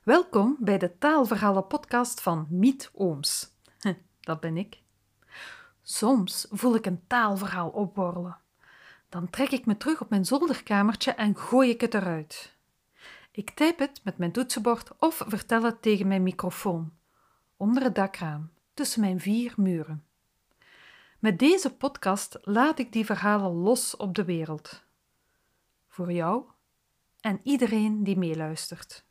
Welkom bij de Taalverhalen podcast van Miet Ooms. Dat ben ik. Soms voel ik een taalverhaal opborrelen. Dan trek ik me terug op mijn zolderkamertje en gooi ik het eruit. Ik typ het met mijn toetsenbord of vertel het tegen mijn microfoon, onder het dakraam, tussen mijn vier muren. Met deze podcast laat ik die verhalen los op de wereld. Voor jou en iedereen die meeluistert.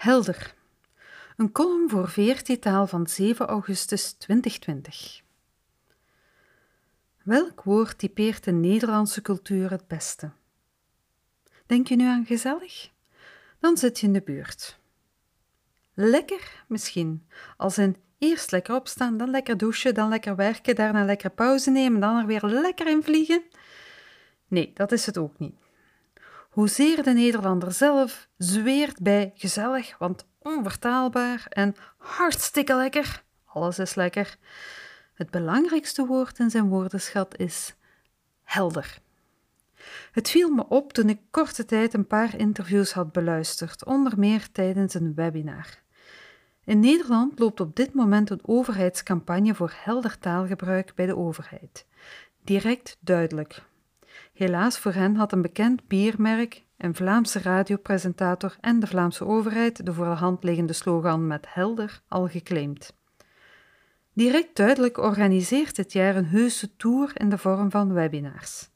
Helder. Een column voor VRT-taal van 7 augustus 2020. Welk woord typeert de Nederlandse cultuur het beste? Denk je nu aan gezellig? Dan zit je in de buurt. Lekker misschien, als in eerst lekker opstaan, dan lekker douchen, dan lekker werken, daarna lekker pauze nemen, dan er weer lekker in vliegen? Nee, dat is het ook niet hoezeer de Nederlander zelf zweert bij gezellig, want onvertaalbaar en hartstikke lekker. Alles is lekker. Het belangrijkste woord in zijn woordenschat is helder. Het viel me op toen ik korte tijd een paar interviews had beluisterd, onder meer tijdens een webinar. In Nederland loopt op dit moment een overheidscampagne voor helder taalgebruik bij de overheid. Direct duidelijk, Helaas voor hen had een bekend biermerk, een Vlaamse radiopresentator en de Vlaamse overheid de voor de hand liggende slogan met helder al geclaimd. Direct duidelijk organiseert dit jaar een heuse tour in de vorm van webinars.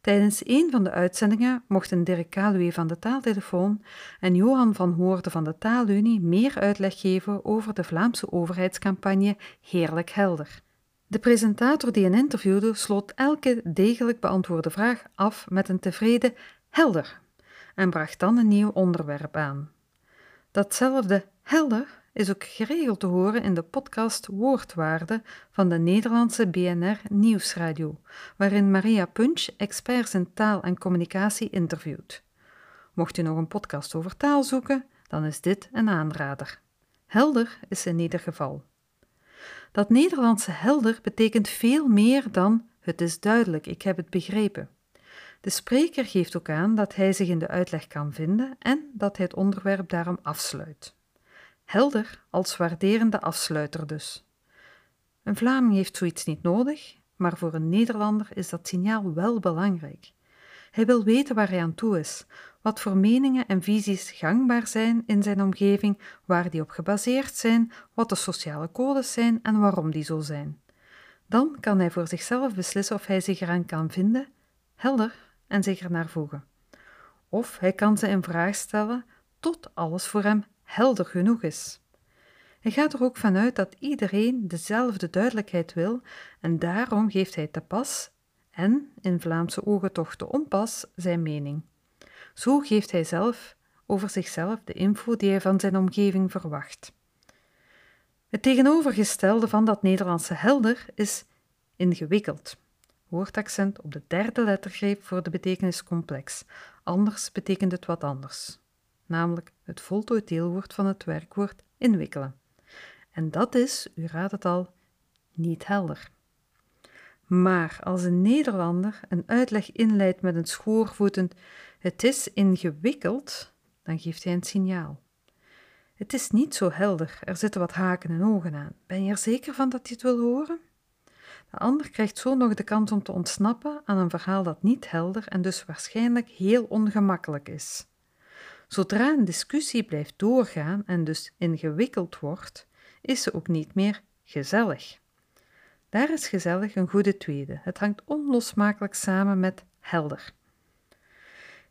Tijdens een van de uitzendingen mochten Dirk Kaluwe van de Taaltelefoon en Johan van Hoorde van de Taalunie meer uitleg geven over de Vlaamse overheidscampagne Heerlijk Helder. De presentator die hen interviewde sloot elke degelijk beantwoorde vraag af met een tevreden helder en bracht dan een nieuw onderwerp aan. Datzelfde helder is ook geregeld te horen in de podcast Woordwaarde van de Nederlandse BNR Nieuwsradio, waarin Maria Punch experts in taal en communicatie interviewt. Mocht u nog een podcast over taal zoeken, dan is dit een aanrader. Helder is in ieder geval. Dat Nederlandse helder betekent veel meer dan het is duidelijk, ik heb het begrepen. De spreker geeft ook aan dat hij zich in de uitleg kan vinden en dat hij het onderwerp daarom afsluit. Helder als waarderende afsluiter dus. Een Vlaming heeft zoiets niet nodig, maar voor een Nederlander is dat signaal wel belangrijk. Hij wil weten waar hij aan toe is, wat voor meningen en visies gangbaar zijn in zijn omgeving, waar die op gebaseerd zijn, wat de sociale codes zijn en waarom die zo zijn. Dan kan hij voor zichzelf beslissen of hij zich eraan kan vinden, helder, en zich ernaar voegen. Of hij kan ze in vraag stellen tot alles voor hem helder genoeg is. Hij gaat er ook vanuit dat iedereen dezelfde duidelijkheid wil en daarom geeft hij te pas en, in Vlaamse ogen toch te onpas, zijn mening. Zo geeft hij zelf over zichzelf de info die hij van zijn omgeving verwacht. Het tegenovergestelde van dat Nederlandse helder is ingewikkeld. Woordaccent op de derde lettergreep voor de betekenis complex. Anders betekent het wat anders. Namelijk het voltooid deelwoord van het werkwoord inwikkelen. En dat is, u raadt het al, niet helder. Maar als een Nederlander een uitleg inleidt met een schoorvoetend het is ingewikkeld, dan geeft hij een signaal. Het is niet zo helder, er zitten wat haken en ogen aan. Ben je er zeker van dat je het wil horen? De ander krijgt zo nog de kans om te ontsnappen aan een verhaal dat niet helder en dus waarschijnlijk heel ongemakkelijk is. Zodra een discussie blijft doorgaan en dus ingewikkeld wordt, is ze ook niet meer gezellig. Daar is gezellig een goede tweede. Het hangt onlosmakelijk samen met helder.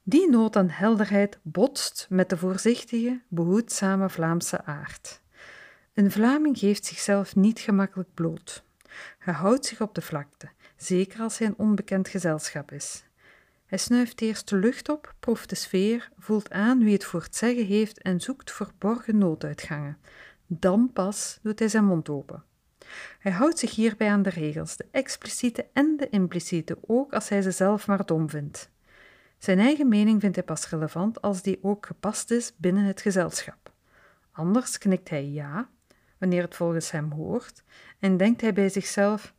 Die nood aan helderheid botst met de voorzichtige, behoedzame Vlaamse aard. Een Vlaming geeft zichzelf niet gemakkelijk bloot. Hij houdt zich op de vlakte, zeker als hij een onbekend gezelschap is. Hij snuift eerst de lucht op, proeft de sfeer, voelt aan wie het voor het zeggen heeft en zoekt verborgen nooduitgangen. Dan pas doet hij zijn mond open. Hij houdt zich hierbij aan de regels, de expliciete en de impliciete, ook als hij ze zelf maar dom vindt. Zijn eigen mening vindt hij pas relevant als die ook gepast is binnen het gezelschap. Anders knikt hij ja, wanneer het volgens hem hoort, en denkt hij bij zichzelf: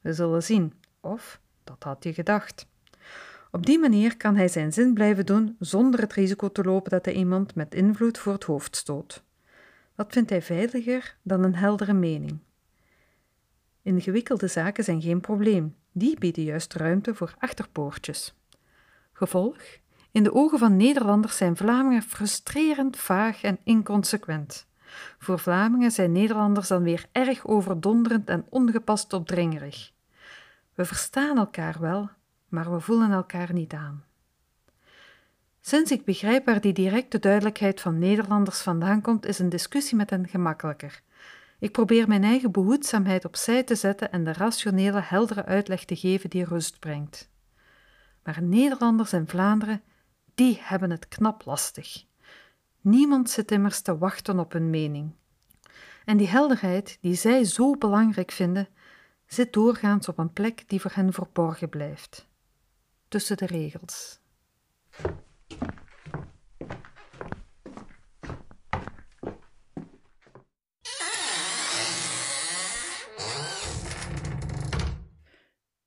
We zullen zien, of dat had je gedacht. Op die manier kan hij zijn zin blijven doen zonder het risico te lopen dat hij iemand met invloed voor het hoofd stoot. Dat vindt hij veiliger dan een heldere mening. Ingewikkelde zaken zijn geen probleem, die bieden juist ruimte voor achterpoortjes. Gevolg: in de ogen van Nederlanders zijn Vlamingen frustrerend vaag en inconsequent. Voor Vlamingen zijn Nederlanders dan weer erg overdonderend en ongepast opdringerig. We verstaan elkaar wel, maar we voelen elkaar niet aan. Sinds ik begrijp waar die directe duidelijkheid van Nederlanders vandaan komt, is een discussie met hen gemakkelijker. Ik probeer mijn eigen behoedzaamheid opzij te zetten en de rationele, heldere uitleg te geven die rust brengt. Maar Nederlanders en Vlaanderen, die hebben het knap lastig. Niemand zit immers te wachten op hun mening. En die helderheid, die zij zo belangrijk vinden, zit doorgaans op een plek die voor hen verborgen blijft. Tussen de regels.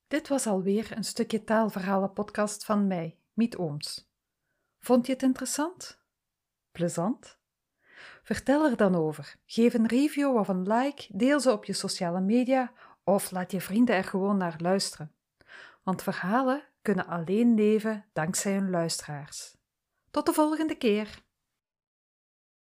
Dit was alweer een stukje taalverhalen-podcast van mij, Miet Ooms. Vond je het interessant? Plezant? Vertel er dan over. Geef een review of een like, deel ze op je sociale media of laat je vrienden er gewoon naar luisteren. Want verhalen kunnen alleen leven dankzij hun luisteraars. Tot de volgende keer!